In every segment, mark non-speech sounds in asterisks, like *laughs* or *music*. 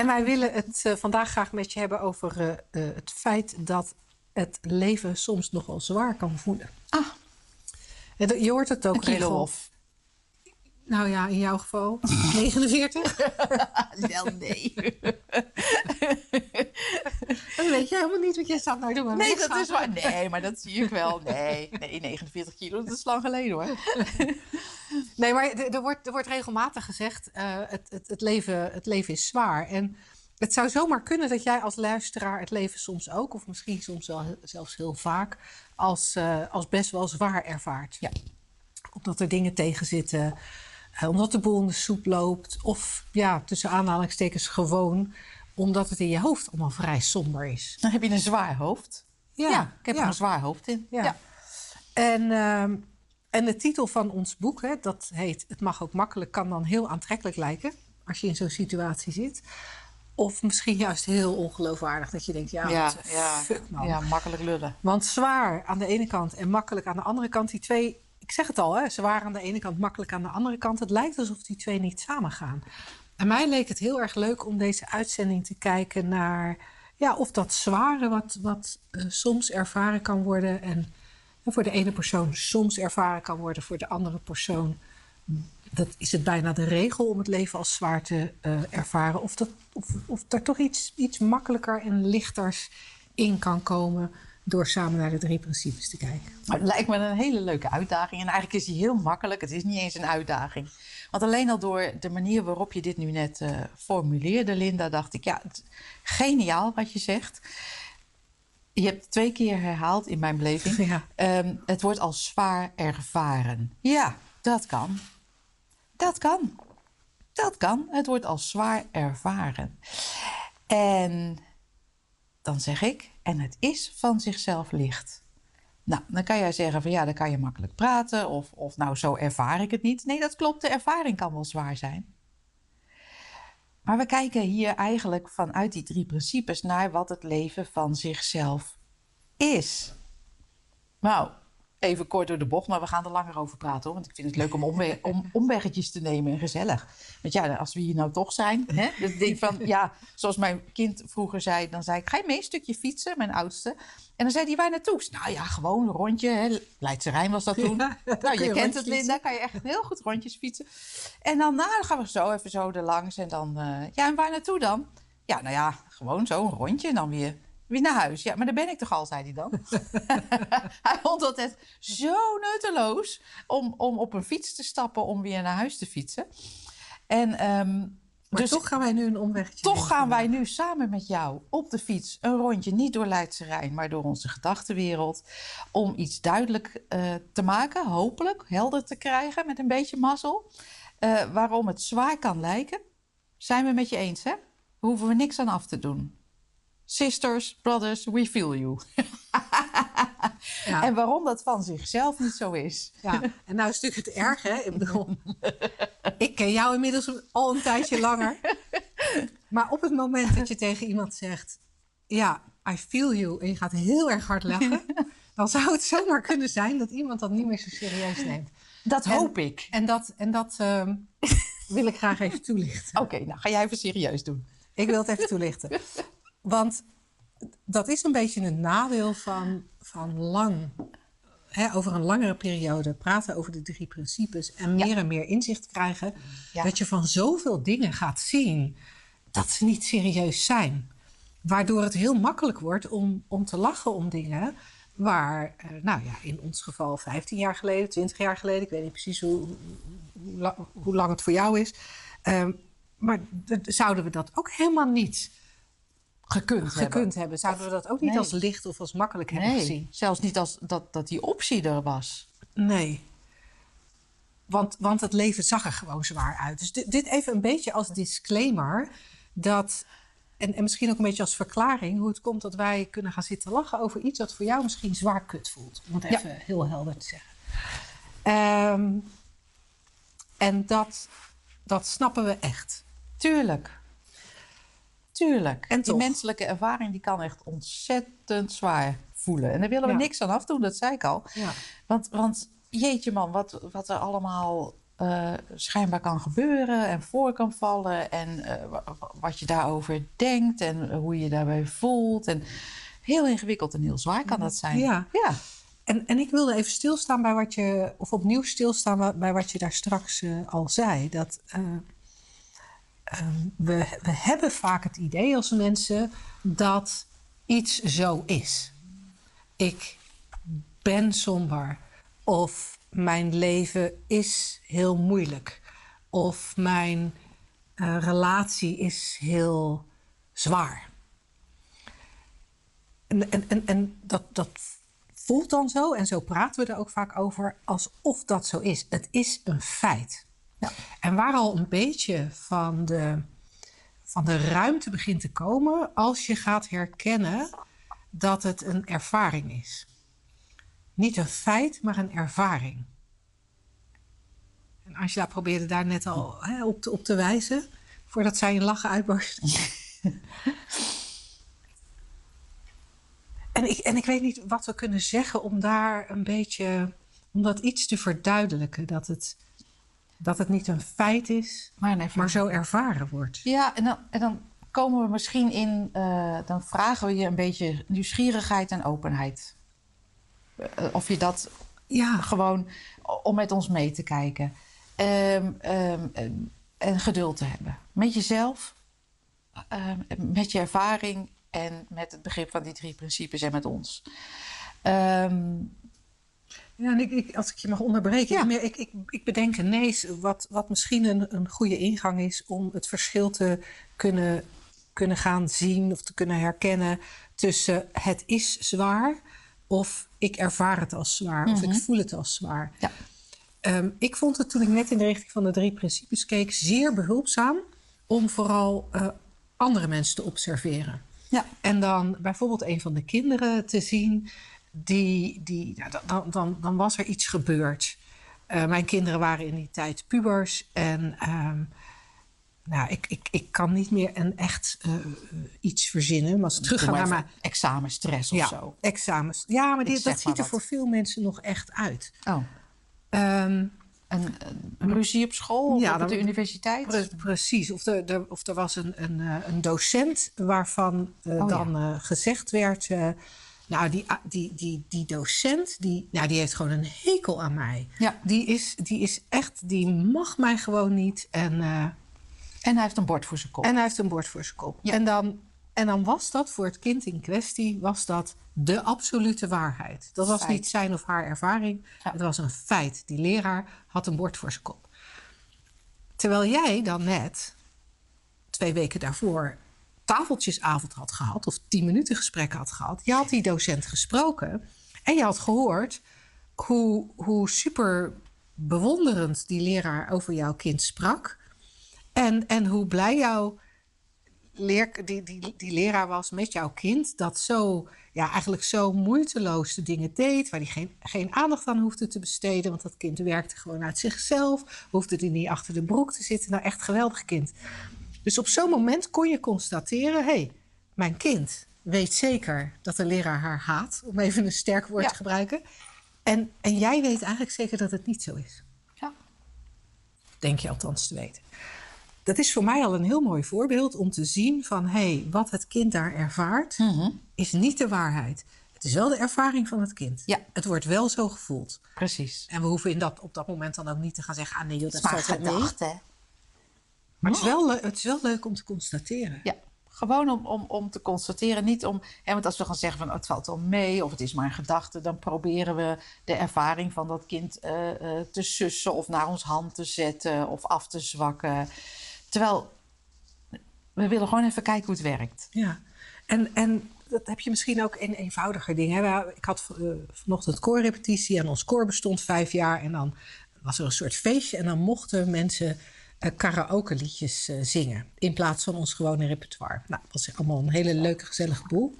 En wij willen het uh, vandaag graag met je hebben over uh, uh, het feit dat het leven soms nogal zwaar kan voelen. Ah. Je hoort het ook of. Nou ja, in jouw geval *laughs* 49. *laughs* Wel nee. *laughs* Dan weet je helemaal niet wat jij staat nou doen. Nee, dat is waar. Nee, maar dat zie ik wel. Nee, nee 49 kilo, dat is lang geleden hoor. Nee, maar er wordt, er wordt regelmatig gezegd: uh, het, het, het, leven, het leven is zwaar. En het zou zomaar kunnen dat jij als luisteraar het leven soms ook, of misschien soms wel, zelfs heel vaak, als, uh, als best wel zwaar ervaart. Ja. Omdat er dingen tegen zitten, omdat de boel in de soep loopt, of ja, tussen aanhalingstekens gewoon omdat het in je hoofd allemaal vrij somber is. Dan heb je een zwaar hoofd. Ja, ja ik heb ja. er een zwaar hoofd in. Ja. ja. En, uh, en de titel van ons boek, hè, dat heet Het mag ook makkelijk, kan dan heel aantrekkelijk lijken als je in zo'n situatie zit. Of misschien juist heel ongeloofwaardig dat je denkt, ja, ja, wat ja, fuck man. Ja, makkelijk lullen. Want zwaar aan de ene kant en makkelijk aan de andere kant, die twee, ik zeg het al, hè, zwaar aan de ene kant, makkelijk aan de andere kant. Het lijkt alsof die twee niet samen gaan. En mij leek het heel erg leuk om deze uitzending te kijken naar ja, of dat zware wat, wat uh, soms ervaren kan worden en, voor de ene persoon soms ervaren kan worden, voor de andere persoon dat is het bijna de regel om het leven als zwaar te uh, ervaren. Of, dat, of, of er toch iets, iets makkelijker en lichters in kan komen door samen naar de drie principes te kijken. Het lijkt me een hele leuke uitdaging. En eigenlijk is die heel makkelijk. Het is niet eens een uitdaging. Want alleen al door de manier waarop je dit nu net uh, formuleerde, Linda, dacht ik, ja, het, geniaal wat je zegt. Je hebt het twee keer herhaald in mijn beleving. *laughs* Ja. Um, het wordt als zwaar ervaren. Ja, dat kan. Dat kan. Dat kan. Het wordt als zwaar ervaren. En dan zeg ik, en het is van zichzelf licht. Nou, dan kan jij zeggen van ja, dan kan je makkelijk praten of, of nou, zo ervaar ik het niet. Nee, dat klopt, de ervaring kan wel zwaar zijn. Maar we kijken hier eigenlijk vanuit die drie principes naar wat het leven van zichzelf is. Nou, even kort door de bocht, maar we gaan er langer over praten hoor. Want ik vind het leuk om, omwe *laughs* om omweggetjes te nemen en gezellig. Want ja, als we hier nou toch zijn. Hè? Dus denk van, ja, zoals mijn kind vroeger zei, dan zei ik: Ga je mee een stukje fietsen, mijn oudste? En dan zei hij: Waar naartoe? Nou ja, gewoon een rondje. Hè? Leidse Rijn was dat toen. *laughs* Ja, nou, je, je kent het, Linda, kan je echt heel goed rondjes fietsen. En dan, nou, dan gaan we zo even zo er langs. En dan, uh, ja, en waar naartoe dan? Ja, nou ja, gewoon zo een rondje en dan weer weer naar huis. Ja, maar daar ben ik toch al, zei hij dan. *laughs* *laughs* hij vond dat het zo nutteloos om, om op een fiets te stappen om weer naar huis te fietsen. En, um, maar dus toch gaan wij nu een omwegje Toch gaan wij nu samen met jou op de fiets een rondje, niet door Leidse Rijn, maar door onze gedachtenwereld. Om iets duidelijk uh, te maken, hopelijk helder te krijgen met een beetje mazzel. Uh, waarom het zwaar kan lijken. Zijn we met je eens, hè? Daar hoeven we niks aan af te doen. Sisters, brothers, we feel you. ja. *laughs* En waarom dat van zichzelf niet zo is. Ja, en nou is natuurlijk het erg, hè? Ik bedoel, *laughs* ik ken jou inmiddels al een tijdje langer. *laughs* Maar op het moment dat je tegen iemand zegt... ja, I feel you, en je gaat heel erg hard lachen... dan zou het zomaar kunnen zijn dat iemand dat niet meer zo serieus neemt. Dat en, hoop ik. En dat, en dat uh, wil ik graag even toelichten. Oké, okay, nou ga jij even serieus doen. Ik wil het even toelichten. Want dat is een beetje een nadeel van, van lang, hè, over een langere periode praten over de drie principes en meer ja. en meer inzicht krijgen. Ja. Dat je van zoveel dingen gaat zien dat ze niet serieus zijn. Waardoor het heel makkelijk wordt om, om te lachen om dingen waar, nou ja, in ons geval 15 jaar geleden, 20 jaar geleden, ik weet niet precies hoe, hoe, hoe lang het voor jou is. Um, maar zouden we dat ook helemaal niet gekund, gekund hebben. hebben. Zouden we dat ook niet nee. als licht of als makkelijk hebben nee, gezien? Zelfs niet als dat, dat die optie er was. Nee. Want, want het leven zag er gewoon zwaar uit. Dus dit, dit even een beetje als disclaimer. Dat en, en misschien ook een beetje als verklaring hoe het komt dat wij kunnen gaan zitten lachen over iets wat voor jou misschien zwaar kut voelt. Om het even heel helder te zeggen. Ehm, en dat, dat snappen we echt. Tuurlijk. Tuurlijk. En die toch? menselijke ervaring die kan echt ontzettend zwaar voelen. En daar willen we Ja. niks aan afdoen, dat zei ik al. Ja. Want, want jeetje man, wat, wat er allemaal eh, schijnbaar kan gebeuren en voor kan vallen. En eh, wa- wa- wat je daarover denkt en hoe je je daarbij voelt. En heel ingewikkeld en heel zwaar kan dat zijn. Ja. ja. En, en ik wilde even stilstaan bij wat je, of opnieuw stilstaan bij wat je daar straks eh, al zei. Dat we, we hebben vaak het idee als mensen dat iets zo is. Ik ben somber. Of mijn leven is heel moeilijk. Of mijn eh, relatie is heel zwaar. En, en, en, en dat, dat voelt dan zo, en zo praten we er ook vaak over, alsof dat zo is. Het is een feit. Ja. En waar al een beetje van de, van de ruimte begint te komen als je gaat herkennen dat het een ervaring is. Niet een feit, maar een ervaring. En Angela probeerde daar net al hè, op, te, op te wijzen, voordat zij een lachen uitbarstte. *laughs* En ik, en ik weet niet wat we kunnen zeggen om daar een beetje, om dat iets te verduidelijken. Dat het, dat het niet een feit is, Maar, zo ervaren wordt. Ja, en dan, en dan komen we misschien in, eh, dan vragen we je een beetje nieuwsgierigheid en openheid. Eh, of je dat Ja, gewoon om met ons mee te kijken. Ehm, ehm, ehm, en geduld te hebben. Met jezelf, ehm, met je ervaring en met het begrip van die drie principes en met ons. Ja en ik, ik, als ik je mag onderbreken. Ja. Ik, ik, ik, bedenk ineens wat, wat misschien een, een goede ingang is om het verschil te kunnen, kunnen gaan zien of te kunnen herkennen tussen het is zwaar of ik ervaar het als zwaar of ik voel het als zwaar. ja. Ehm, ik vond het toen ik net in de richting van de drie principes keek zeer behulpzaam om vooral eh, andere mensen te observeren. Ja. En dan bijvoorbeeld een van de kinderen te zien, die, die, dan- dan, dan, was er iets gebeurd. Eh, mijn kinderen waren in die tijd pubers en ehm, nou, ik, ik, ik kan niet meer een echt eh, eh, iets verzinnen. Maar als ik terug Doe ga maar naar mijn examenstress of ja, zo. examens. Ja, maar dat ziet er wat. voor veel mensen nog echt uit. Oh, Ehm, een, een ruzie op school of op de dan- universiteit? Pre- precies. Of er, er- of er was een, een, een docent waarvan Oh, dan gezegd werd... nou, die, die, die, die docent, die, nou, die heeft gewoon een hekel aan mij. Ja. Die is, die is echt, die mag mij gewoon niet. En, eh, En hij heeft een bord voor zijn kop. en hij heeft een bord voor zijn kop. Ja. En, dan, en dan was dat voor het kind in kwestie, was dat de absolute waarheid. Dat was Feit. niet zijn of haar ervaring. Ja. Het was een feit. Die leraar had een bord voor zijn kop. Terwijl jij dan net, twee weken daarvoor, tafeltjesavond had gehad... of tien minuten gesprek had gehad. Je had die docent gesproken en je had gehoord hoe, hoe super bewonderend die leraar over jouw kind sprak... En, en hoe blij jouw leer, die, die, die leraar was met jouw kind. Dat zo, ja, eigenlijk zo moeiteloos de dingen deed. Waar hij geen, geen aandacht aan hoefde te besteden. Want dat kind werkte gewoon uit zichzelf. Hoefde er niet achter de broek te zitten. Nou, echt geweldig kind. Dus op zo'n moment kon je constateren: hé, hey, mijn kind weet zeker dat de leraar haar haat. Om even een sterk woord Ja. te gebruiken. En, en jij weet eigenlijk zeker dat het niet zo is. Ja. Denk je althans te weten. Dat is voor mij al een heel mooi voorbeeld om te zien van... hé, hey, wat het kind daar ervaart, Mhm. is niet de waarheid. Het is wel de ervaring van het kind. Ja. Het wordt wel zo gevoeld. Precies. En we hoeven in dat, op dat moment dan ook niet te gaan zeggen... ah nee, joh, dat valt wel mee. hè? Maar het is, wel, le- het is wel leuk om te constateren. Ja, gewoon om, om, om te constateren. Niet om, hè, want als we gaan zeggen van oh, het valt wel mee of het is maar een gedachte, dan proberen we de ervaring van dat kind eh, eh, te sussen of naar ons hand te zetten of af te zwakken. Terwijl we willen gewoon even kijken hoe het werkt. Ja, en, en dat heb je misschien ook in eenvoudiger dingen. Ik had eh, vanochtend koorrepetitie en ons koor bestond vijf jaar. En dan was er een soort feestje en dan mochten mensen karaoke liedjes uh, zingen. In plaats van ons gewone repertoire. Nou, dat is allemaal een hele leuke, gezellige boel.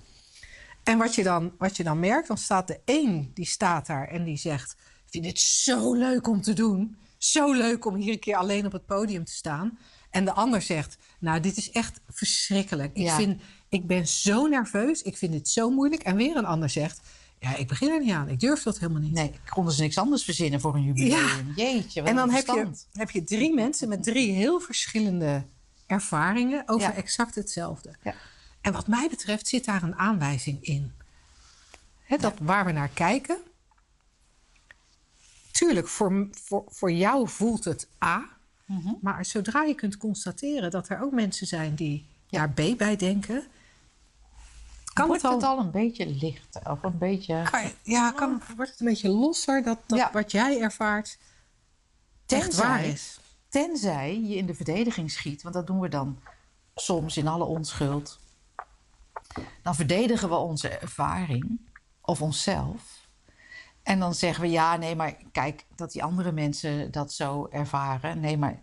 En wat je dan, wat je dan merkt, dan staat de een die staat daar en die zegt... Ik vind het zo leuk om te doen. Zo leuk om hier een keer alleen op het podium te staan. En de ander zegt, nou, dit is echt verschrikkelijk. Ik, Ja. vind, ik ben zo nerveus, ik vind dit zo moeilijk. En weer een ander zegt, ja, ik begin er niet aan. Ik durf dat helemaal niet. Nee, konden ze niks anders verzinnen voor een jubileum. Jeetje, wat En dan heb je, heb je drie mensen met drie heel verschillende ervaringen over Ja. exact hetzelfde. Ja. En wat mij betreft zit daar een aanwijzing in. Dat waar we naar kijken. Tuurlijk, voor, voor, voor jou voelt het A. Mhm. Maar zodra je kunt constateren dat er ook mensen zijn die daar B bij denken. Kan Wordt het al, het al een beetje lichter? Of een beetje... kan je- ja, kan, wordt het een beetje losser dat, dat Ja. wat jij ervaart echt Tenzij- waar is? Tenzij je in de verdediging schiet, want dat doen we dan soms in alle onschuld. Dan verdedigen we onze ervaring of onszelf. En dan zeggen we ja, nee, maar kijk, dat die andere mensen dat zo ervaren. Nee, maar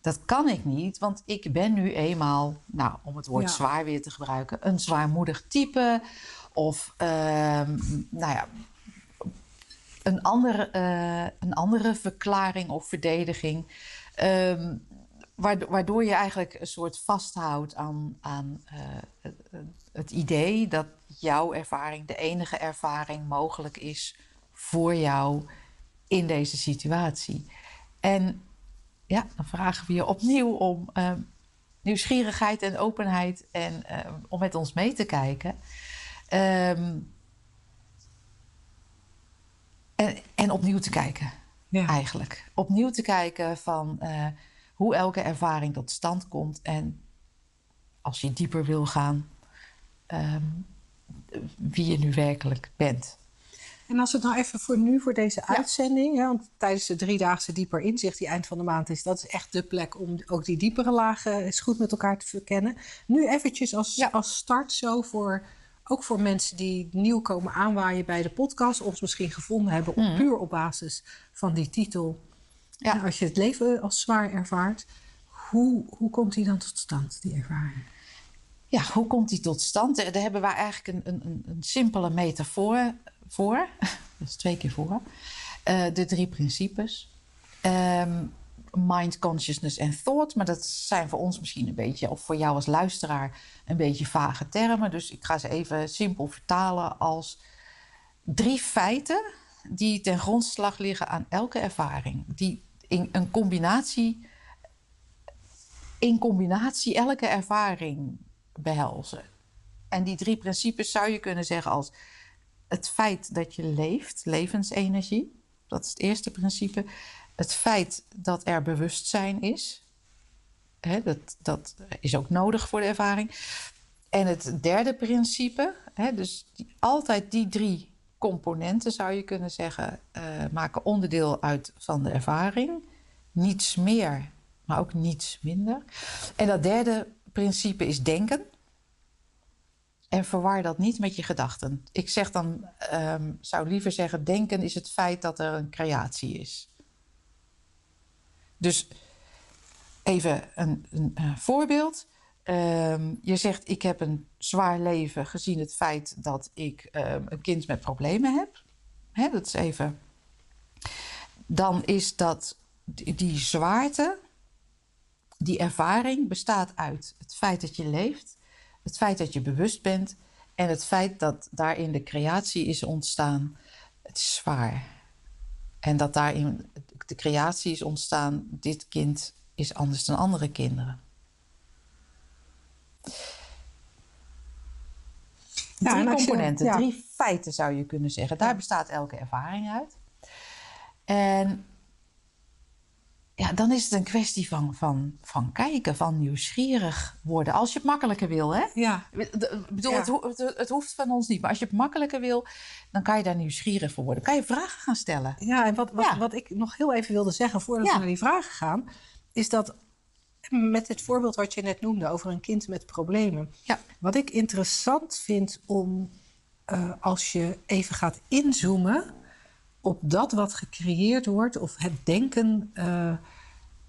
dat kan ik niet, want ik ben nu eenmaal, nou, om het woord Ja. zwaar weer te gebruiken, een zwaarmoedig type. Of, ehm, nou ja, een andere, eh, een andere verklaring of verdediging. ehm, waardo- waardoor je eigenlijk een soort vasthoudt aan, aan eh, het idee dat jouw ervaring de enige ervaring mogelijk is voor jou in deze situatie. En ja, dan vragen we je opnieuw om ehm, nieuwsgierigheid en openheid en ehm, om met ons mee te kijken. Ehm, en, en opnieuw te kijken, Ja. eigenlijk. Opnieuw te kijken van eh, hoe elke ervaring tot stand komt. En als je dieper wil gaan, wie je nu werkelijk bent. En als het nou even voor nu, voor deze uitzending, hè, want tijdens de driedaagse dieper inzicht die eind van de maand is, dat is echt de plek om ook die diepere lagen eens goed met elkaar te verkennen. Nu eventjes als, Ja. als start zo voor, ook voor mensen die nieuw komen aanwaaien bij de podcast, of ons misschien gevonden hebben op, puur op basis van die titel. Ja. En als je het leven als zwaar ervaart, hoe, hoe komt die dan tot stand, die ervaring? Ja, hoe komt die tot stand? Daar hebben wij eigenlijk een, een, een, een simpele metafoor voor. *laughs* Is twee keer voor. Eh, de drie principes. Ehm, mind, consciousness en thought. Maar dat zijn voor ons misschien een beetje, of voor jou als luisteraar, een beetje vage termen. Dus ik ga ze even simpel vertalen als drie feiten die ten grondslag liggen aan elke ervaring. Die in een combinatie, in combinatie elke ervaring behelzen. En die drie principes zou je kunnen zeggen als het feit dat je leeft, levensenergie, dat is het eerste principe. Het feit dat er bewustzijn is, hè, dat, dat is ook nodig voor de ervaring. En het derde principe, hè, dus altijd die drie componenten zou je kunnen zeggen, eh, maken onderdeel uit van de ervaring. Niets meer, maar ook niets minder. En dat derde principe is denken. En verwar dat niet met je gedachten. Ik zeg dan, ehm, zou liever zeggen, denken is het feit dat er een creatie is. Dus even een, een, voorbeeld. Ehm, je zegt, ik heb een zwaar leven gezien het feit dat ik ehm, een kind met problemen heb. Dat is even. Dan is dat die zwaarte, die ervaring bestaat uit het feit dat je leeft, het feit dat je bewust bent en het feit dat daarin de creatie is ontstaan. Het is zwaar. En dat daarin de creatie is ontstaan, dit kind is anders dan andere kinderen. Ja, drie je- componenten, ja. drie feiten zou je kunnen zeggen. Daar bestaat elke ervaring uit. En ja, dan is het een kwestie van, van, van kijken, van nieuwsgierig worden. Als je het makkelijker wil, hè? Ja, Ik bedoel, Ja. het, ho- het, het hoeft van ons niet. Maar als je het makkelijker wil, dan kan je daar nieuwsgierig voor worden. Kan je vragen gaan stellen. Ja, en wat, wat, Ja. wat ik nog heel even wilde zeggen voordat Ja. we naar die vragen gaan, is dat met het voorbeeld wat je net noemde over een kind met problemen. Ja. Wat ik interessant vind om eh, als je even gaat inzoomen op dat wat gecreëerd wordt of het denken eh,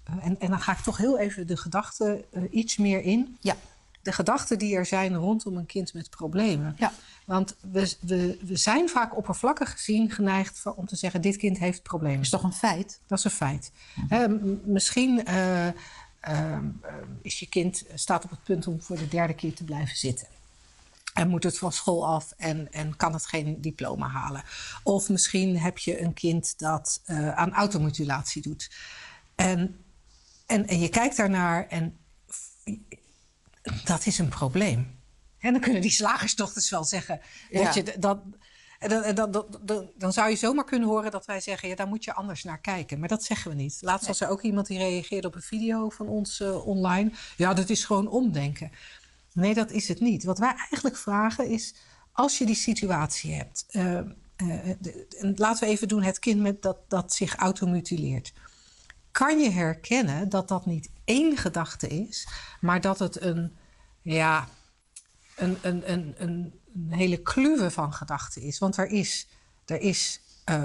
en, en dan ga ik toch heel even de gedachten eh, iets meer in. Ja. De gedachten die er zijn rondom een kind met problemen. Ja. Want we, we, we zijn vaak oppervlakkig gezien geneigd van- om te zeggen: dit kind heeft problemen. is toch een feit? Dat is een feit. Hè, misschien eh, ehm, is je kind staat op het punt om voor de derde keer te blijven zitten. En moet het van school af en, en kan het geen diploma halen. Of misschien heb je een kind dat eh, aan automutilatie doet. En, en, en je kijkt daarnaar en dat is een probleem. En dan kunnen die slagersdochters wel zeggen Ja. dat je dat. Dan, dan, dan, dan zou je zomaar kunnen horen dat wij zeggen: ja, daar moet je anders naar kijken. Maar dat zeggen we niet. Laatst was er ook iemand die reageerde op een video van ons eh, online. Ja, dat is gewoon omdenken. Nee, dat is het niet. Wat wij eigenlijk vragen is: als je die situatie hebt. eh, eh, de- en laten we even doen het kind met dat, dat zich automutileert. Kan je herkennen dat dat niet één gedachte is, maar dat het een, ja, een, een, een, een, hele kluwe van gedachten is? Want er is, er is eh,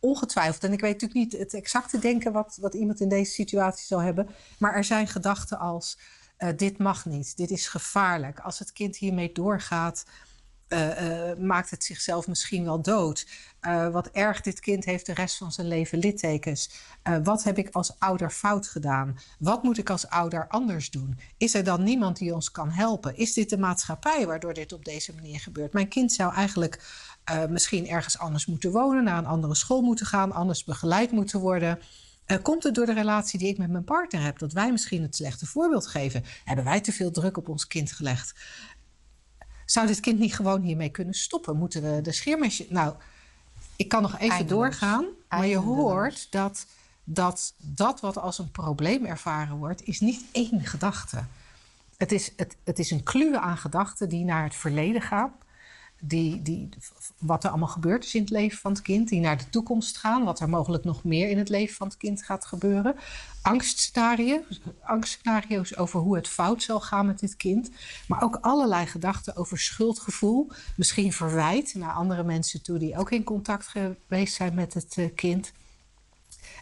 ongetwijfeld, en ik weet natuurlijk niet het exacte denken wat, wat iemand in deze situatie zal hebben, maar er zijn gedachten als: eh, dit mag niet, dit is gevaarlijk. Als het kind hiermee doorgaat, eh, eh, maakt het zichzelf misschien wel dood. Wat erg, dit kind heeft de rest van zijn leven littekens. Wat heb ik als ouder fout gedaan? Wat moet ik als ouder anders doen? Is er dan niemand die ons kan helpen? Is dit de maatschappij waardoor dit op deze manier gebeurt? Mijn kind zou eigenlijk misschien ergens anders moeten wonen, naar een andere school moeten gaan, anders begeleid moeten worden. Eh, komt het door de relatie die ik met mijn partner heb, dat wij misschien het slechte voorbeeld geven? Hebben wij te veel druk op ons kind gelegd? Zou dit kind niet gewoon hiermee kunnen stoppen? Moeten we de scheermesje. Nou, ik kan nog even Eindeloos. doorgaan. Maar je hoort dat, dat dat wat als een probleem ervaren wordt, is niet één gedachte. Het is, het, het is een kluwe aan gedachten die naar het verleden gaan. Die, die, wat er allemaal gebeurd is in het leven van het kind. Die naar de toekomst gaan. Wat er mogelijk nog meer in het leven van het kind gaat gebeuren. Angstscenario's, angstscenario's over hoe het fout zal gaan met dit kind. Maar ook allerlei gedachten over schuldgevoel. Misschien verwijt naar andere mensen toe die ook in contact geweest zijn met het eh, kind.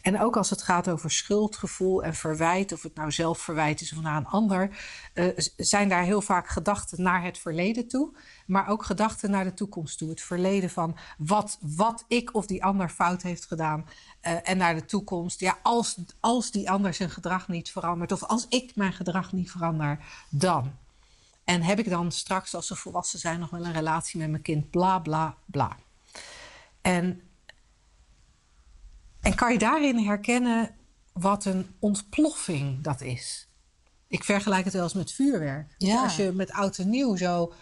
En ook als het gaat over schuldgevoel en verwijt, of het nou zelf verwijt is of naar een ander, eh, zijn daar heel vaak gedachten naar het verleden toe, maar ook gedachten naar de toekomst toe. Het verleden van wat, wat ik of die ander fout heeft gedaan eh, en naar de toekomst. Ja, als, als die ander zijn gedrag niet verandert of als ik mijn gedrag niet verander, dan. En heb ik dan straks, als ze volwassen zijn, nog wel een relatie met mijn kind, bla bla bla. En en kan je daarin herkennen wat een ontploffing dat is? Ik vergelijk het wel eens met vuurwerk. Ja. Als je met oud en nieuw zo...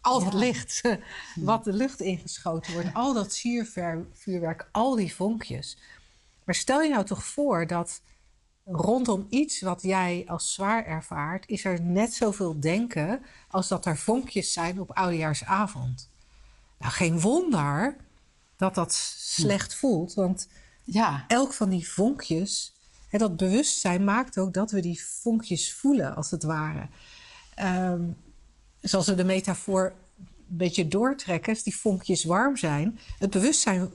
al dat Ja. licht *laughs* wat de lucht ingeschoten wordt. Al dat siervuurwerk, al die vonkjes. Maar stel je nou toch voor dat rondom iets wat jij als zwaar ervaart... is er net zoveel denken als dat er vonkjes zijn op oudejaarsavond. Nou, geen wonder dat dat slecht voelt. Want Ja. elk van die vonkjes, hè, dat bewustzijn maakt ook dat we die vonkjes voelen, als het ware. Ehm, zoals we de metafoor een beetje doortrekken, als die vonkjes warm zijn, het bewustzijn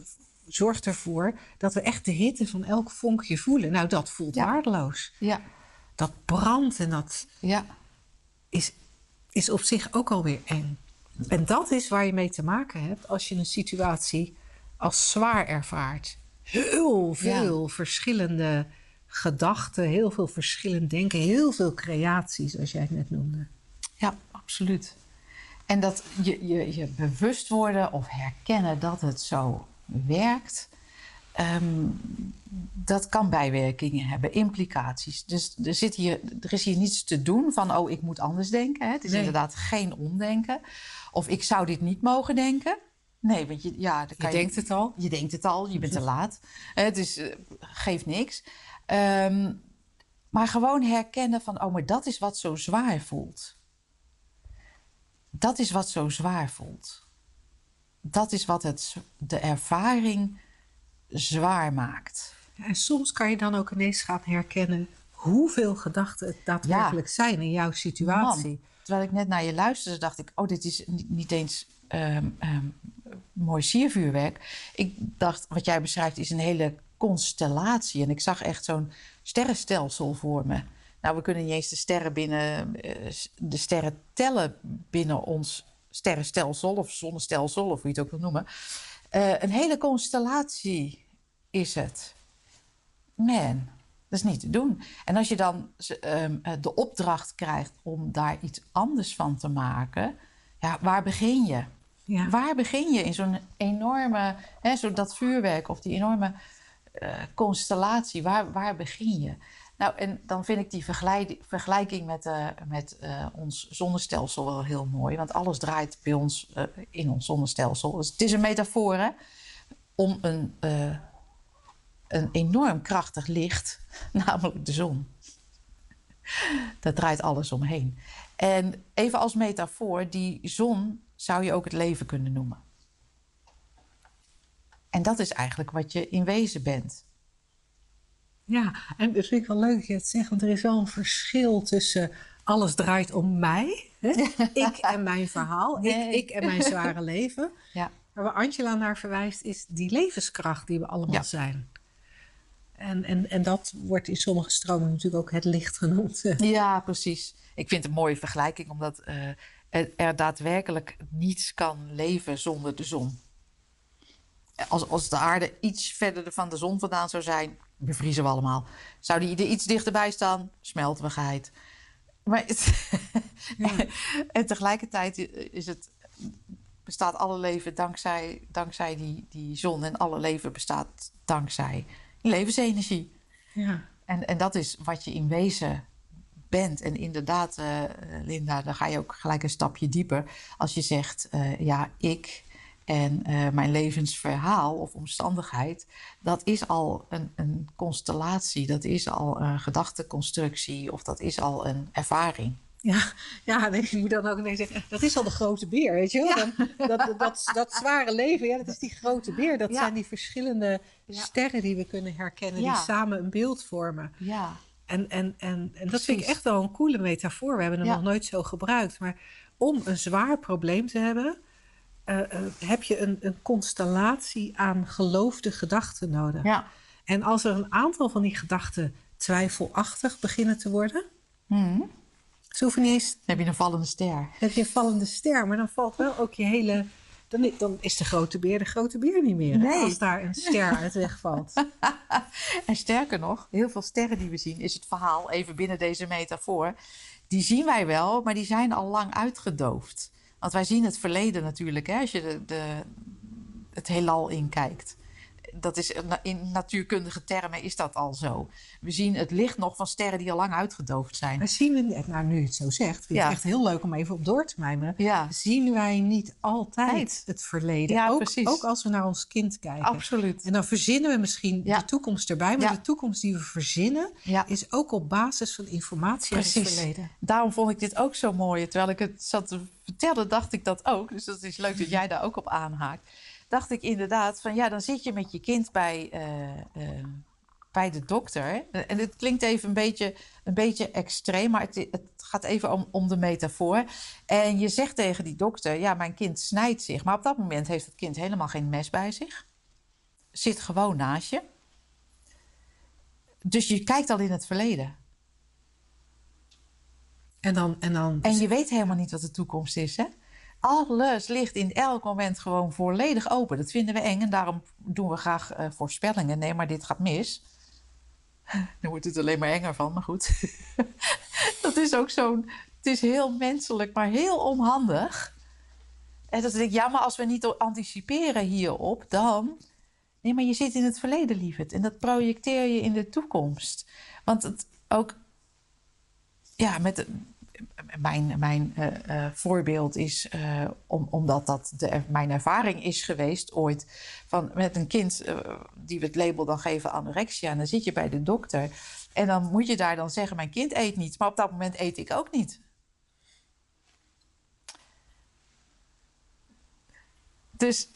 zorgt ervoor dat we echt de hitte van elk vonkje voelen. Nou, dat voelt Ja. waardeloos. Ja. Dat brandt en dat Ja. is, is op zich ook alweer eng. En dat is waar je mee te maken hebt als je een situatie als zwaar ervaart. Heel veel verschillende gedachten, heel veel verschillend denken, heel veel creaties, zoals jij het net noemde. Ja, absoluut. En dat je, je, je bewust worden of herkennen dat het zo werkt, ehm, dat kan bijwerkingen hebben, implicaties. Dus er, zit hier, er is hier niets te doen van, oh, ik moet anders denken. Hè? Het is Nee. inderdaad geen omdenken. Of ik zou dit niet mogen denken. Nee, want je, ja, Je kan denkt het al. je denkt het al, je bent te laat. Het is, eh, geeft niks. Ehm, maar gewoon herkennen van, oh, maar dat is wat zo zwaar voelt. Dat is wat zo zwaar voelt. Dat is wat het, de ervaring zwaar maakt. En soms kan je dan ook ineens gaan herkennen hoeveel gedachten het daadwerkelijk zijn in jouw situatie. Man, terwijl ik net naar je luisterde, dacht ik: oh, dit is niet, eens ehm, ehm, mooi siervuurwerk. Ik dacht, wat jij beschrijft, is een hele constellatie. En ik zag echt zo'n sterrenstelsel vormen. Nou, we kunnen niet eens de sterren binnen eh, de sterren tellen binnen ons sterrenstelsel of zonnestelsel of hoe je het ook wil noemen. Uh, een hele constellatie is het. Man, dat is niet te doen. En als je dan uh, de opdracht krijgt om daar iets anders van te maken, ja, waar begin je? Ja. Waar begin je in zo'n enorme, hè, zo dat vuurwerk of die enorme uh, constellatie? Waar, waar begin je? Nou, en dan vind ik die vergelijking met, uh, met uh, ons zonnestelsel wel heel mooi. Want alles draait bij ons uh, in ons zonnestelsel. Dus het is een metafoor hè, om een, een enorm krachtig licht, *laughs* namelijk de zon. Daar draait alles omheen. En even als metafoor, die zon zou je ook het leven kunnen noemen. En dat is eigenlijk wat je in wezen bent. Ja, en dat vind ik wel leuk dat je het zegt, want er is wel een verschil tussen alles draait om mij, hè? *laughs* ik en mijn verhaal, ik, ik, en mijn zware leven. *laughs* Ja. Maar waar Angela naar verwijst, is die levenskracht die we allemaal zijn. En, en, en dat wordt in sommige stromingen natuurlijk ook het licht genoemd. *laughs* Ja, precies. Ik vind het een mooie vergelijking, omdat uh, er daadwerkelijk niets kan leven zonder de zon. Als, als de aarde iets verder van de zon vandaan zou zijn, bevriezen we allemaal. Zou die er iets dichterbij staan, smelten we geheid. Maar het, *laughs* en tegelijkertijd is het, bestaat alle leven dankzij, dankzij die, die zon. En alle leven bestaat dankzij levensenergie. Ja. En, en dat is wat je in wezen bent. En inderdaad, uh, Linda, dan ga je ook gelijk een stapje dieper. Als je zegt, uh, ja, ik en uh, mijn levensverhaal of omstandigheid, dat is al een, een, constellatie, dat is al een gedachteconstructie of dat is al een ervaring. Ja, ja ik moet dan ook zeggen, dat is al de grote beer, weet je wel? Dan, dat, dat, dat, zware leven, ja, dat is die grote beer. Dat zijn die verschillende sterren die we kunnen herkennen, die samen een beeld vormen. Ja. En, en, en, en dat vind ik echt wel een coole metafoor. We hebben hem nog nooit zo gebruikt. Maar om een zwaar probleem te hebben, uh, heb je een, een, constellatie aan geloofde gedachten nodig. Ja. En als er een aantal van die gedachten twijfelachtig beginnen te worden, mm. ze hoeven niet eens. Dan heb je een vallende ster. Dan heb je een vallende ster, maar dan valt wel ook je hele. Dan, dan is de grote beer de grote beer niet meer. Nee. Als daar een ster uit wegvalt. *laughs* en sterker nog, heel veel sterren die we zien, is het verhaal, even binnen deze metafoor. Die zien wij wel, maar die zijn al lang uitgedoofd. Want wij zien het verleden natuurlijk, hè, als je de, de, het heelal inkijkt. Dat is, in natuurkundige termen is dat al zo. We zien het licht nog van sterren die al lang uitgedoofd zijn. Maar zien we, nou nu je het zo zegt, vind ik het echt heel leuk om even op door te mijmeren. Ja. Zien wij niet altijd het verleden? Ja, ook, precies. ook als we naar ons kind kijken. Absoluut. En dan verzinnen we misschien de toekomst erbij. Maar de toekomst die we verzinnen is ook op basis van informatie uit het verleden. Daarom vond ik dit ook zo mooi. Terwijl ik het zat te vertellen, dacht ik dat ook. Dus dat is leuk dat jij daar ook op aanhaakt. Dacht ik inderdaad van ja, dan zit je met je kind bij, uh, uh, bij de dokter. En het klinkt even een beetje, een beetje extreem, maar het, het gaat even om, om de metafoor. En je zegt tegen die dokter, ja, mijn kind snijdt zich. Maar op dat moment heeft het kind helemaal geen mes bij zich. Zit gewoon naast je. Dus je kijkt al in het verleden. En, dan, en, dan... en je weet helemaal niet wat de toekomst is, hè? Alles ligt in elk moment gewoon volledig open. Dat vinden we eng en daarom doen we graag uh, voorspellingen. Nee, maar dit gaat mis. *laughs* Dan wordt het alleen maar enger van, maar goed. *laughs* dat is ook zo'n... Het is heel menselijk, maar heel onhandig. En dat ik, ja, maar als we niet anticiperen hierop, dan... Nee, maar je zit in het verleden, lieverd. En dat projecteer je in de toekomst. Want het ook ja, met, mijn, mijn uh, uh, voorbeeld is, om, omdat dat de, mijn ervaring is geweest ooit, van met een kind die we het label dan geven anorexia. En dan zit je bij de dokter en dan moet je daar dan zeggen, mijn kind eet niet. Maar op dat moment eet ik ook niet. Dus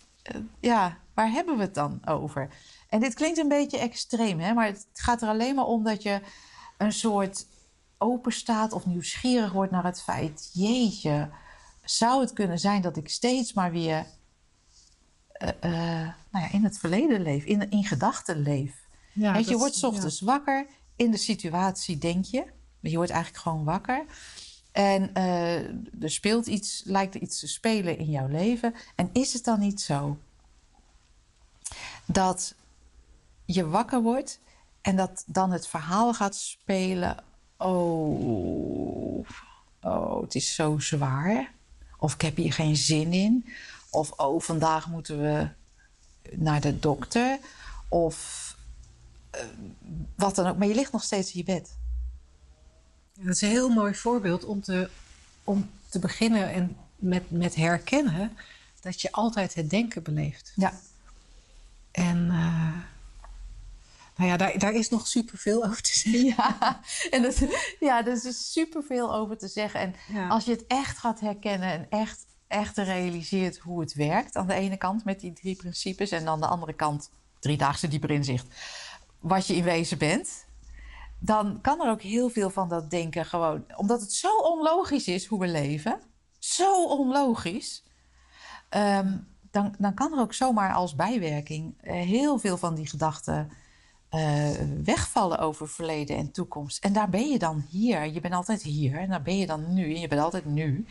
ja, waar hebben we het dan over? En dit klinkt een beetje extreem, hè? maar het gaat er alleen maar om dat je een soort open staat of nieuwsgierig wordt naar het feit: jeetje, zou het kunnen zijn dat ik steeds maar weer uh, uh, nou ja, in het verleden leef, in, in gedachten leef? Ja, je, je wordt ochtends wakker in de situatie, denk je. Je wordt eigenlijk gewoon wakker. En eh, er speelt iets, lijkt er iets te spelen in jouw leven. En is het dan niet zo dat je wakker wordt en dat dan het verhaal gaat spelen? Oh, oh, het is zo zwaar. Of ik heb hier geen zin in. Of oh, vandaag moeten we naar de dokter. Of eh, wat dan ook. Maar je ligt nog steeds in je bed. Dat is een heel mooi voorbeeld om te, om te beginnen en met, met herkennen dat je altijd het denken beleeft. Ja. En uh, nou ja, daar, daar is nog superveel over te zeggen. *laughs* Ja, en dat, ja, er is superveel over te zeggen. En Ja. als je het echt gaat herkennen en echt, echt realiseert hoe het werkt, aan de ene kant met die drie principes, en aan de andere kant, driedaagse dieper inzicht, wat je in wezen bent, dan kan er ook heel veel van dat denken gewoon, omdat het zo onlogisch is hoe we leven, zo onlogisch, ehm, dan, dan kan er ook zomaar als bijwerking eh, heel veel van die gedachten eh, wegvallen over verleden en toekomst. En daar ben je dan hier. Je bent altijd hier en daar ben je dan nu en je bent altijd nu.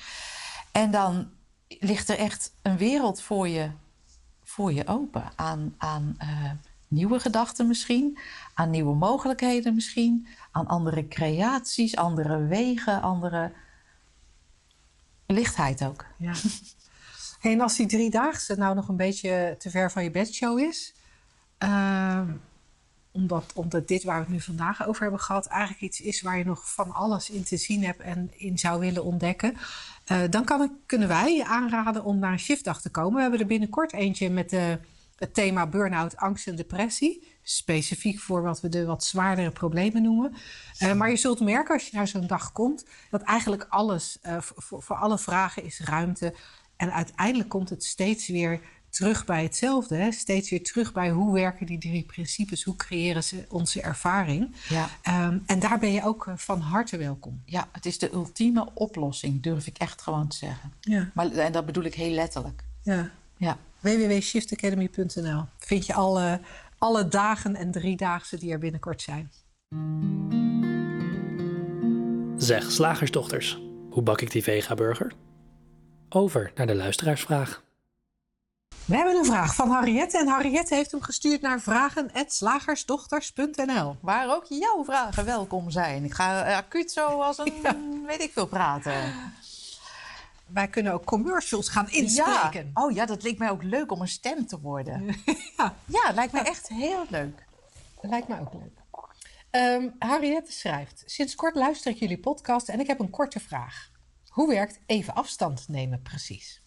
En dan ligt er echt een wereld voor je, voor je open aan, aan eh, nieuwe gedachten misschien, aan nieuwe mogelijkheden misschien, aan andere creaties, andere wegen, andere lichtheid ook. Ja. En als die driedaagse nou nog een beetje te ver van je bedshow is, ehm, omdat, omdat dit waar we het nu vandaag over hebben gehad, eigenlijk iets is waar je nog van alles in te zien hebt en in zou willen ontdekken, eh, dan kan ik, kunnen wij je aanraden om naar een shiftdag te komen. We hebben er binnenkort eentje met de, het thema burn-out, angst en depressie. Specifiek voor wat we de wat zwaardere problemen noemen. Eh, maar je zult merken als je naar zo'n dag komt, dat eigenlijk alles, eh, voor, voor alle vragen is ruimte. En uiteindelijk komt het steeds weer terug bij hetzelfde. Hè? Steeds weer terug bij hoe werken die drie principes, hoe creëren ze onze ervaring. Ja. Ehm, en daar ben je ook eh, van harte welkom. ja, het is de ultieme oplossing, durf ik echt gewoon te zeggen. Ja, Maar, en dat bedoel ik heel letterlijk. ja. Ja. www.shiftacademy.nl vind je alle, alle dagen en driedaagse die er binnenkort zijn. Zeg, slagersdochters, hoe bak ik die vega-burger? Over naar de luisteraarsvraag. We hebben een vraag van Harriette en Harriette heeft hem gestuurd naar vragen.slagersdochters.nl. Waar ook jouw vragen welkom zijn. Ik ga eh, acuut zo als een *laughs* weet ik veel praten. Wij kunnen ook commercials gaan inspreken. Ja. Oh ja, dat leek mij ook leuk om een stem te worden. *laughs* Ja. Ja, lijkt mij echt heel leuk. Lijkt mij ook leuk. Ehm, Harriette schrijft: Sinds kort luister ik jullie podcast en ik heb een korte vraag. Hoe werkt even afstand nemen precies?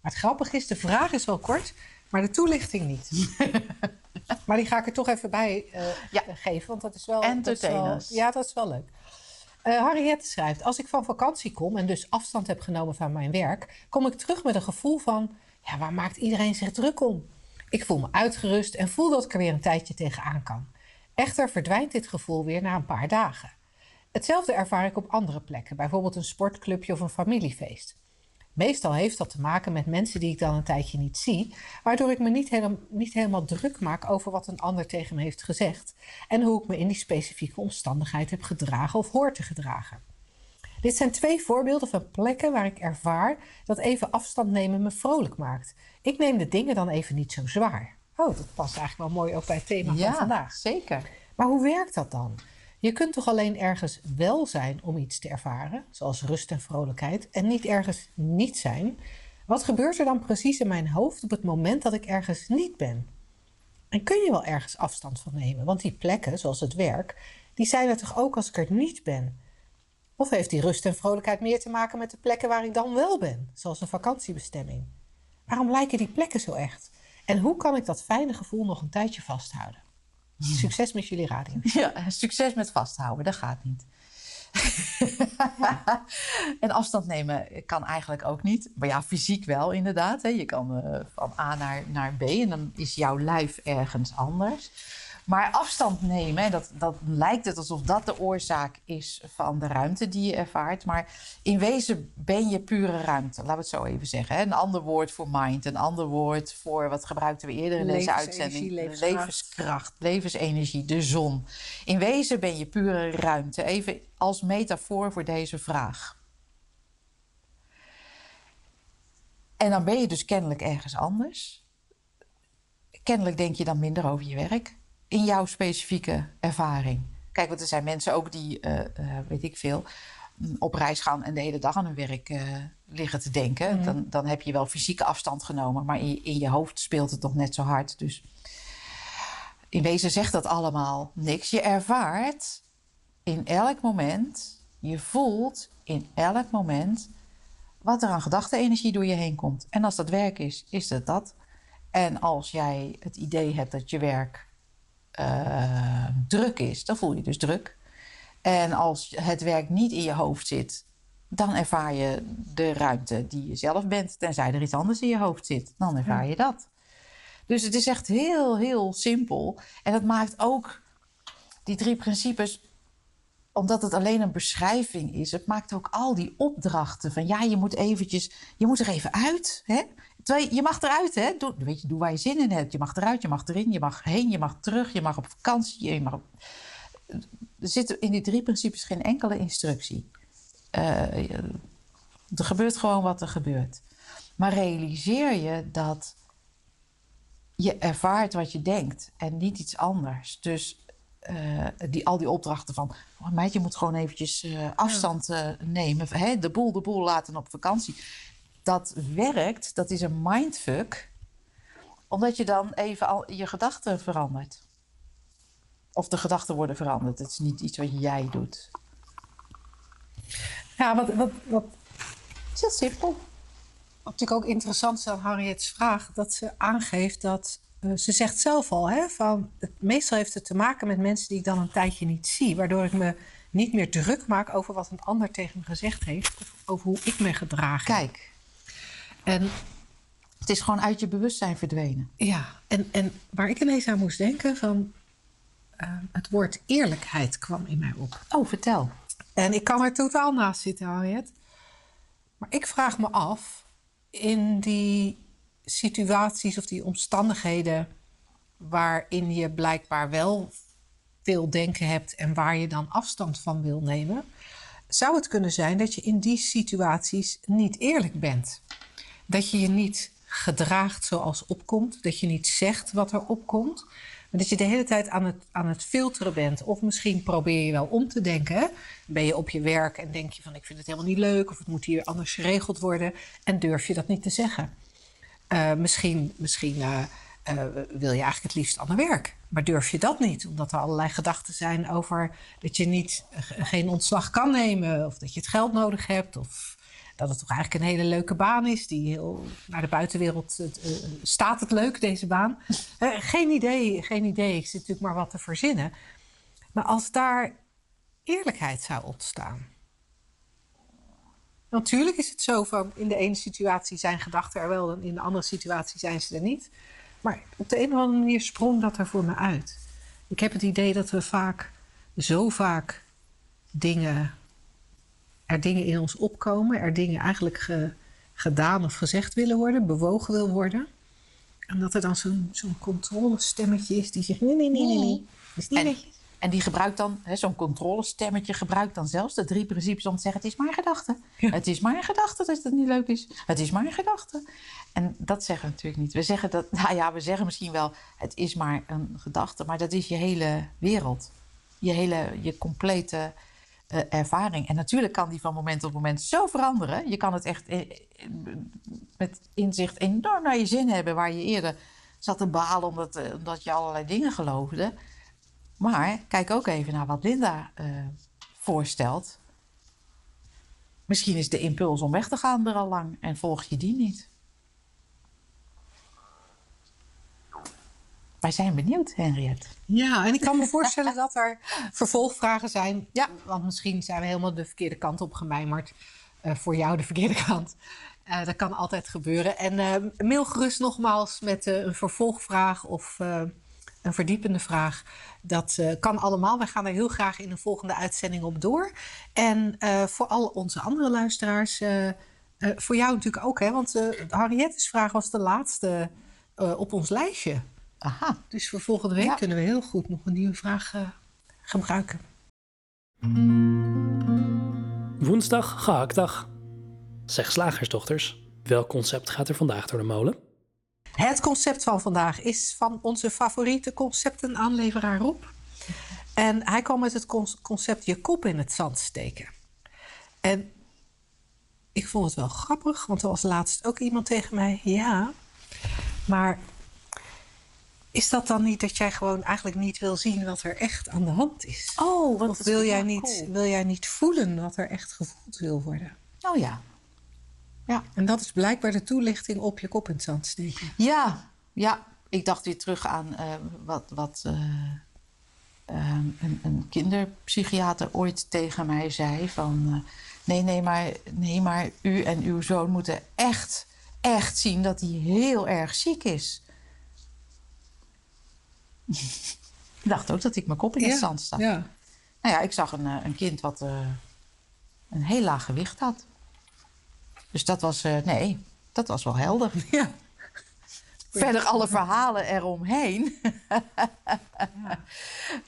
Maar het grappige is, de vraag is wel kort, maar de toelichting niet. *laughs* maar die ga ik er toch even bij eh, Ja. geven, want dat is wel. Entertainers. ja, dat is wel leuk. Eh, Harriette schrijft: Als ik van vakantie kom en dus afstand heb genomen van mijn werk, kom ik terug met een gevoel van: ja, waar maakt iedereen zich druk om? Ik voel me uitgerust en voel dat ik er weer een tijdje tegenaan kan. Echter verdwijnt dit gevoel weer na een paar dagen. Hetzelfde ervaar ik op andere plekken, bijvoorbeeld een sportclubje of een familiefeest. Meestal heeft dat te maken met mensen die ik dan een tijdje niet zie, waardoor ik me niet, helem- niet helemaal druk maak over wat een ander tegen me heeft gezegd en hoe ik me in die specifieke omstandigheid heb gedragen of hoor te gedragen. Dit zijn twee voorbeelden van plekken waar ik ervaar dat even afstand nemen me vrolijk maakt. Ik neem de dingen dan even niet zo zwaar. Oh, dat past eigenlijk wel mooi ook bij het thema van Ja, vandaag. zeker. Maar hoe werkt dat dan? Je kunt toch alleen ergens wel zijn om iets te ervaren, zoals rust en vrolijkheid, en niet ergens niet zijn? Wat gebeurt er dan precies in mijn hoofd op het moment dat ik ergens niet ben? En kun je wel ergens afstand van nemen? Want die plekken, zoals het werk, die zijn er toch ook als ik er niet ben? Of heeft die rust en vrolijkheid meer te maken met de plekken waar ik dan wel ben, zoals een vakantiebestemming? Waarom lijken die plekken zo echt? En hoe kan ik dat fijne gevoel nog een tijdje vasthouden? Succes met jullie radio. *laughs* Ja, succes met vasthouden, dat gaat niet. *laughs* en afstand nemen kan eigenlijk ook niet. Maar ja, fysiek wel inderdaad. Hè. Je kan eh, van A naar, naar B en dan is jouw lijf ergens anders. Maar afstand nemen, dat, dat lijkt het alsof dat de oorzaak is van de ruimte die je ervaart. Maar in wezen ben je pure ruimte, laten we het zo even zeggen. Een ander woord voor mind, een ander woord voor, wat gebruikten we eerder in deze uitzending? Levenskracht. levenskracht, levensenergie, de zon. In wezen ben je pure ruimte. Even als metafoor voor deze vraag. En dan ben je dus kennelijk ergens anders. Kennelijk denk je dan minder over je werk in jouw specifieke ervaring. Kijk, want er zijn mensen ook die, uh, uh, weet ik veel, mm, op reis gaan en de hele dag aan hun werk uh, liggen te denken. Mm. Dan, dan heb je wel fysieke afstand genomen, maar in, in je hoofd speelt het nog net zo hard. Dus in wezen zegt dat allemaal niks. Je ervaart in elk moment, je voelt in elk moment wat er aan gedachtenenergie door je heen komt. En als dat werk is, is het dat. En als jij het idee hebt dat je werk uh, druk is, dan voel je dus druk. En als het werk niet in je hoofd zit, dan ervaar je de ruimte die je zelf bent. Tenzij er iets anders in je hoofd zit, dan ervaar je dat. Dus het is echt heel, heel simpel. En dat maakt ook die drie principes, omdat het alleen een beschrijving is, het maakt ook al die opdrachten van ja, je moet eventjes, je moet er even uit. Hè? Je mag eruit, hè? Doe, weet je, doe waar je zin in hebt. Je mag eruit, je mag erin, je mag heen, je mag terug, je mag op vakantie. Je mag op... Er zit in die drie principes geen enkele instructie. Uh, er gebeurt gewoon wat er gebeurt. Maar realiseer je dat je ervaart wat je denkt en niet iets anders. Dus uh, die, al die opdrachten van... Oh, meid, moet gewoon eventjes uh, afstand nemen. Hè? De boel, de boel laten op vakantie dat werkt, dat is een mindfuck, omdat je dan even al je gedachten verandert. Of de gedachten worden veranderd. Het is niet iets wat jij doet. Ja, wat, wat, wat is heel simpel. Wat natuurlijk ook interessant is aan Harriet's vraag, dat ze aangeeft dat uh, ze zegt zelf al, hè, van het, meestal heeft het te maken met mensen die ik dan een tijdje niet zie, waardoor ik me niet meer druk maak over wat een ander tegen me gezegd heeft, of over hoe ik me gedraag. Kijk, en het is gewoon uit je bewustzijn verdwenen. Ja, en, en waar ik ineens aan moest denken van... Uh, het woord eerlijkheid kwam in mij op. Oh, vertel. En ik kan er totaal naast zitten, Harriet. Maar ik vraag me af, in die situaties of die omstandigheden... waarin je blijkbaar wel veel denken hebt... en waar je dan afstand van wil nemen... zou het kunnen zijn dat je in die situaties niet eerlijk bent dat je je niet gedraagt zoals opkomt. Dat je niet zegt wat er opkomt. Maar dat je de hele tijd aan het, aan het filteren bent. Of misschien probeer je wel om te denken. Ben je op je werk en denk je van ik vind het helemaal niet leuk. Of het moet hier anders geregeld worden. En durf je dat niet te zeggen. Uh, misschien misschien uh, uh, wil je eigenlijk het liefst ander werk. Maar durf je dat niet? Omdat er allerlei gedachten zijn over dat je niet, geen ontslag kan nemen. Of dat je het geld nodig hebt. Of dat het toch eigenlijk een hele leuke baan is. Die heel naar de buitenwereld uh, staat het leuk, deze baan. Uh, geen idee, geen idee. Ik zit natuurlijk maar wat te verzinnen. Maar als daar eerlijkheid zou ontstaan. Natuurlijk is het zo van in de ene situatie zijn gedachten er wel, in de andere situatie zijn ze er niet. Maar op de een of andere manier sprong dat er voor me uit. Ik heb het idee dat we vaak, zo vaak dingen er dingen in ons opkomen, er dingen eigenlijk gedaan of gezegd willen worden, bewogen wil worden. En dat er dan zo'n zo'n controlestemmetje is die zegt: nee, nee, nee, nee, nee. Is niet en, en die gebruikt dan, zo'n controlestemmetje gebruikt dan zelfs de drie principes om te zeggen: het is maar een gedachte. Het is maar een gedachte dat het niet leuk is. Het is maar een gedachte. En dat zeggen we natuurlijk niet. We zeggen dat, *laughs* nou ja, we zeggen misschien wel: het is maar een gedachte, maar dat is je hele wereld. Je hele, je complete uh, ervaring. En natuurlijk kan die van moment op moment zo veranderen. Je kan het echt eh, met inzicht enorm naar je zin hebben, waar je eerder zat te balen omdat, omdat je allerlei dingen geloofde. Maar kijk ook even naar wat Linda voorstelt. Misschien is de impuls om weg te gaan er al lang en volg je die niet. Wij zijn benieuwd, Henriette. Ja, en ik kan me voorstellen dat er *laughs* vervolgvragen zijn. Ja, want misschien zijn we helemaal de verkeerde kant op gemijmerd. Uh, voor jou de verkeerde kant. Uh, dat kan altijd gebeuren. En uh, mail gerust nogmaals met een vervolgvraag of een verdiepende vraag. Dat eh, kan allemaal. Wij gaan er heel graag in een volgende uitzending op door. En voor al onze andere luisteraars, voor jou natuurlijk ook, hè? Want Harriette's vraag was de laatste op ons lijstje. Aha. Dus voor volgende week ja. kunnen we heel goed nog een nieuwe vraag gebruiken. Woensdag, gehaktdag. Zeg slagersdochters, welk concept gaat er vandaag door de molen? Het concept van vandaag is van onze favoriete conceptenaanleveraar Rob. En hij kwam met het concept je kop in het zand steken. En ik vond het wel grappig, want er was laatst ook iemand tegen mij. Ja, maar is dat dan niet dat jij gewoon eigenlijk niet wil zien wat er echt aan de hand is? Oh, wat of wil jij, niet, wil jij niet voelen wat er echt gevoeld wil worden? Oh ja. Ja. En dat is blijkbaar de toelichting op je kop in het zand steken. Ja, ja. Ik dacht weer terug aan uh, wat, wat uh, um, een, een, kinderpsychiater ooit tegen mij zei: van uh, nee, nee maar, nee, maar u en uw zoon moeten echt, echt zien dat hij heel erg ziek is. Ik dacht ook dat ik mijn kop in het zand stak. Ja. Nou ja, ik zag een, een kind wat een heel laag gewicht had. Dus dat was, uh, nee, dat was wel helder. Ja. Verder alle verhalen eromheen. ja.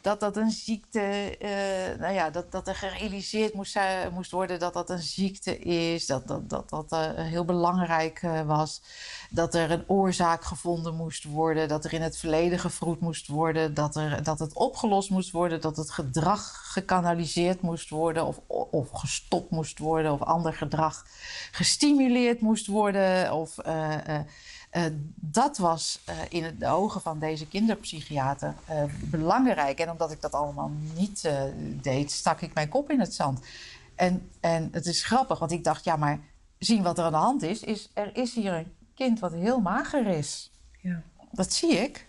Dat dat een ziekte, uh, nou ja, dat, dat er gerealiseerd moest, moest worden dat dat een ziekte is. Dat dat, dat, dat uh, heel belangrijk was. Dat er een oorzaak gevonden moest worden. Dat er in het verleden gevroed moest worden. Dat, er, dat het opgelost moest worden. Dat het gedrag gekanaliseerd moest worden. Of, of gestopt moest worden. Of ander gedrag gestimuleerd moest worden. Of... Uh, dat was uh, in de ogen van deze kinderpsychiater uh, belangrijk. En omdat ik dat allemaal niet deed, stak ik mijn kop in het zand. En, en het is grappig, want ik dacht, ja, maar zien wat er aan de hand is, is er is hier een kind wat heel mager is. Ja. Dat zie ik.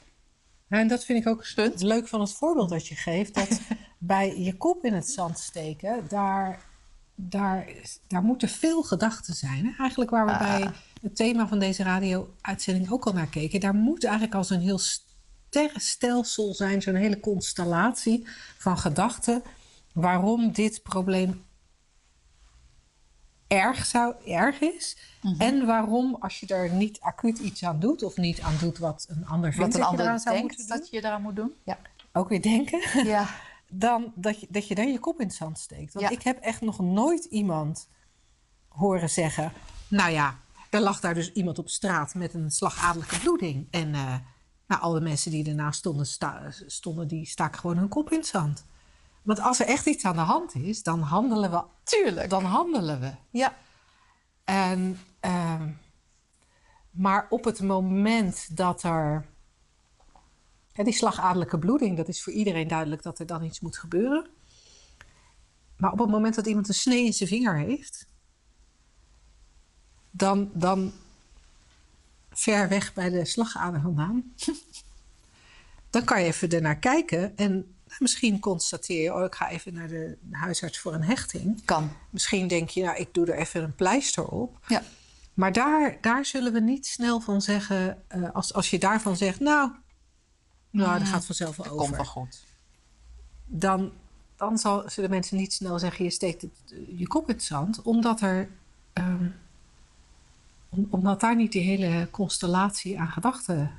Ja, en dat vind ik ook Punt. leuk van het voorbeeld dat je geeft. Dat *laughs* bij je kop in het zand steken, daar, daar, daar moeten veel gedachten zijn. Hè? Eigenlijk waar we ah. bij het thema van deze radio-uitzending ook al naar keken. Daar moet eigenlijk als een heel sterrenstelsel zijn, zo'n hele constellatie van gedachten waarom dit probleem erg, zou, erg is. Mhm. En waarom, als je er niet acuut iets aan doet, of niet aan doet wat een ander vindt, wat een ander zou denkt dat je eraan moet doen. Ja. Ook weer denken. Ja. *laughs* Dan dat je, dat je dan je kop in het zand steekt. Want ik heb echt nog nooit iemand horen zeggen: Nou ja, er lag daar dus iemand op straat met een slagadelijke bloeding. En uh, nou, alle mensen die ernaast stonden, stonden, die staken gewoon hun kop in het zand. Want als er echt iets aan de hand is, dan handelen we. Tuurlijk. Dan handelen we. Ja. En, uh, maar op het moment dat er. Die slagadelijke bloeding, dat is voor iedereen duidelijk dat er dan iets moet gebeuren. Maar op het moment dat iemand een snee in zijn vinger heeft, dan, dan ver weg bij de slagader vandaan. *laughs* dan kan je even ernaar kijken en misschien constateer je, oh, ik ga even naar de huisarts voor een hechting. Kan. Misschien denk je, nou, ik doe er even een pleister op. Ja. Maar daar, daar zullen we niet snel van zeggen, uh, als, als je daarvan zegt, nou, nou dat gaat vanzelf wel over. Komt wel goed. Dan, dan zal, zullen mensen niet snel zeggen, je steekt het, je kop in het zand, omdat er um, omdat daar niet die hele constellatie aan gedachten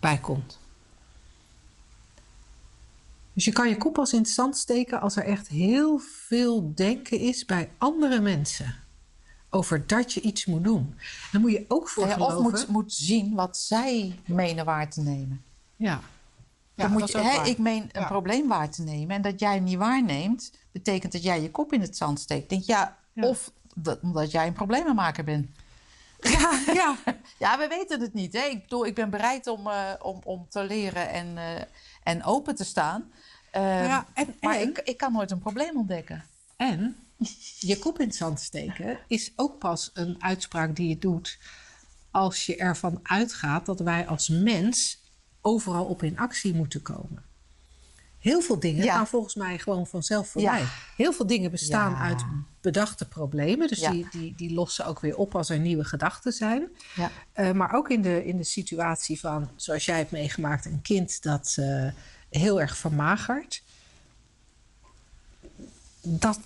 bij komt. Dus je kan je kop als in het zand steken als er echt heel veel denken is bij andere mensen. Over dat je iets moet doen. Dan moet je ook voor ja, Of moet, moet zien wat zij menen waar te nemen. Ja. Ja moet je, hè, ik meen een probleem waar te nemen. En dat jij hem niet waarneemt, betekent dat jij je kop in het zand steekt. Denk ja, of dat, omdat jij een probleemmaker bent. *laughs* Ja, ja. *laughs* ja, we weten het niet. Hè? Ik bedoel, ik ben bereid om, uh, om, om te leren en, uh, en open te staan. Ja, en, maar en, ik, ik kan nooit een probleem ontdekken. En je kop in het zand steken is ook pas een uitspraak die je doet als je ervan uitgaat dat wij als mens overal op in actie moeten komen. Heel veel dingen Ja. gaan volgens mij gewoon vanzelf Ja. voorbij. Heel veel dingen bestaan Ja. uit bedachte problemen. Dus Ja. die, die, die lossen ook weer op als er nieuwe gedachten zijn. Ja. Eh, maar ook in de, in de situatie van, zoals jij hebt meegemaakt, een kind dat eh, heel erg vermagert. Dat,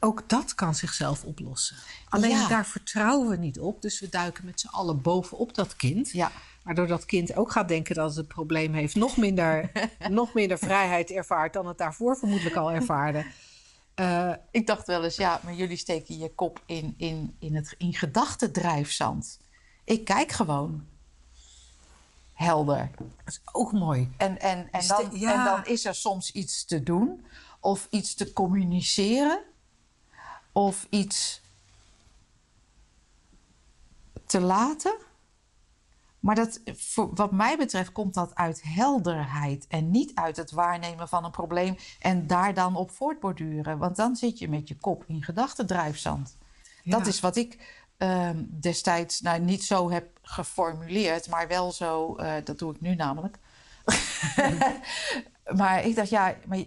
ook dat kan zichzelf oplossen. Alleen Ja. daar vertrouwen we niet op. Dus we duiken met z'n allen bovenop dat kind. Ja. Waardoor dat kind ook gaat denken dat het een probleem heeft. Nog minder, *laughs* nog minder vrijheid ervaart dan het daarvoor vermoedelijk al ervaarde. Eh, Ik dacht wel eens, ja, maar jullie steken je kop in, in, in het in gedachtendrijfzand. Ik kijk gewoon helder. dat is ook mooi. En, en, en, dan, ja. en dan is er soms iets te doen, of iets te communiceren, of iets te laten. Maar dat, voor, wat mij betreft komt dat uit helderheid en niet uit het waarnemen van een probleem en daar dan op voortborduren. Want dan zit je met je kop in gedachtendrijfzand. Dat is wat ik ehm, destijds nou, niet zo heb geformuleerd, maar wel zo, eh, dat doe ik nu namelijk. *laughs* *laughs* maar ik dacht, ja, maar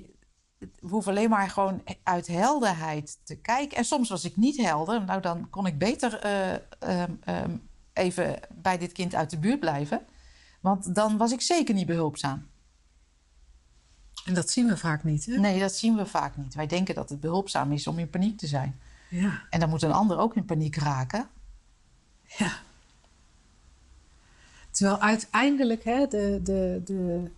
we hoeven alleen maar gewoon uit helderheid te kijken. En soms was ik niet helder, nou dan kon ik beter eh, ehm, ehm, even bij dit kind uit de buurt blijven. Want dan was ik zeker niet behulpzaam. En dat zien we vaak niet. Hè? Nee, dat zien we vaak niet. Wij denken dat het behulpzaam is om in paniek te zijn. Ja. En dan moet een ander ook in paniek raken. ja. Terwijl uiteindelijk hè, de, de, de...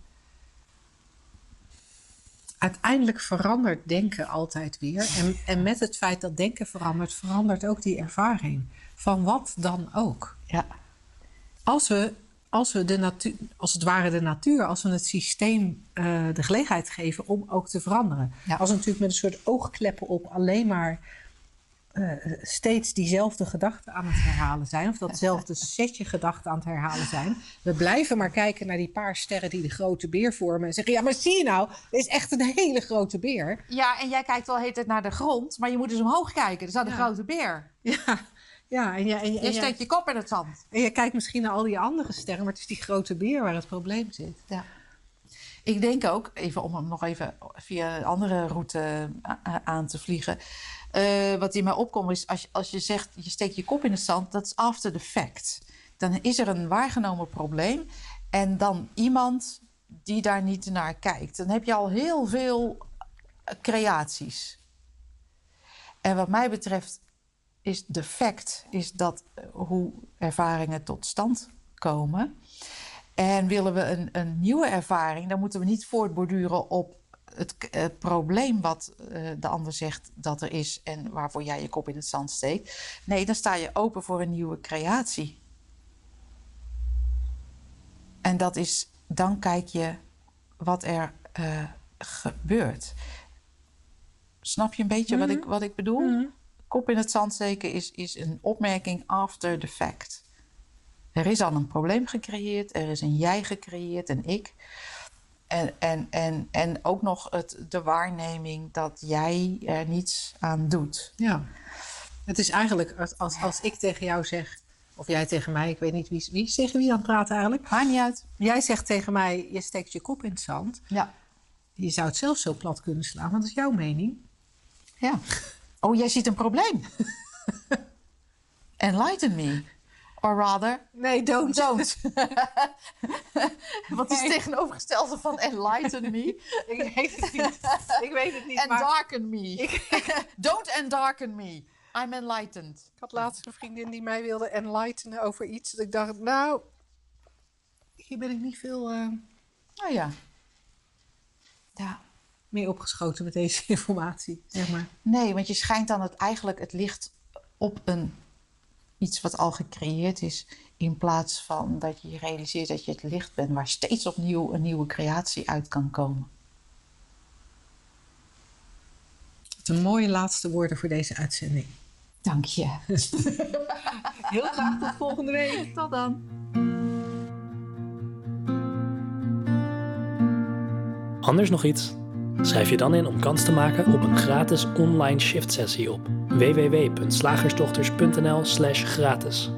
Uiteindelijk verandert denken altijd weer. En, en met het feit dat denken verandert, verandert ook die ervaring. Van wat dan ook. Ja, als we, als we de natuur, als het ware de natuur, als we het systeem eh, de gelegenheid geven om ook te veranderen. Ja. Als we natuurlijk met een soort oogkleppen op alleen maar eh, steeds diezelfde gedachten aan het herhalen zijn, of datzelfde *laughs* setje gedachten aan het herhalen zijn. We blijven maar kijken naar die paar sterren die de grote beer vormen en zeggen: Ja, maar zie je nou, dit is echt een hele grote beer. ja en jij kijkt wel heet het naar de grond, maar je moet dus omhoog kijken. Er staat een Ja. grote beer. Ja, ja en, je, en, je, Je en, je, steekt je kop in het zand. en je kijkt misschien naar al die andere sterren, maar het is die grote beer waar het probleem zit. Ja. Ik denk ook, even om hem nog even via een andere route a- aan te vliegen. eh, wat in mij opkomt is, als je, als je zegt, je steekt je kop in het zand, dat is after the fact. Dan is er een waargenomen probleem en dan iemand die daar niet naar kijkt. Dan heb je al heel veel eh, creaties. En wat mij betreft is de fact is dat eh, hoe ervaringen tot stand komen. En willen we een, een nieuwe ervaring, dan moeten we niet voortborduren op het probleem wat eh, de ander zegt dat er is en waarvoor jij je kop in het zand steekt. Nee, dan sta je open voor een nieuwe creatie. En dat is, dan kijk je wat er eh, gebeurt. Snap je een beetje wat, ik, wat ik bedoel? Kop in het zand steken is, is een opmerking after the fact. Er is al een probleem gecreëerd, er is een jij gecreëerd, een ik. En, en, en, en ook nog het, de waarneming dat jij er niets aan doet. Ja. Het is eigenlijk als, als, als ik tegen jou zeg, of jij tegen mij, ik weet niet wie, wie tegen wie aan het praten eigenlijk. Maakt niet uit. Jij zegt tegen mij, je steekt je kop in het zand. Ja. Je zou het zelf zo plat kunnen slaan, want dat is jouw mening. ja. Oh, jij ziet een probleem. *laughs* Enlighten me. Or rather, Nee, don't. don't. *laughs* Wat is het tegenovergestelde van enlighten me? *laughs* Ik weet het niet. Ik weet het niet, And maar darken me. Don't and darken me. I'm enlightened. ik had laatst een vriendin die mij wilde enlightenen over iets. Dat ik dacht, nou, hier ben ik niet veel eh, Oh ja. Ja. Mee opgeschoten met deze *laughs* informatie, zeg maar. Nee, want je schijnt dan het, eigenlijk het licht op een, iets wat al gecreëerd is. In plaats van dat je je realiseert dat je het licht bent waar steeds opnieuw een nieuwe creatie uit kan komen. Het een mooie laatste woorden voor deze uitzending. Dank je. *laughs* Heel graag tot volgende week. Tot dan. Anders nog iets? Schrijf je dan in om kans te maken op een gratis online shift sessie op www.slagersdochters.nl/gratis.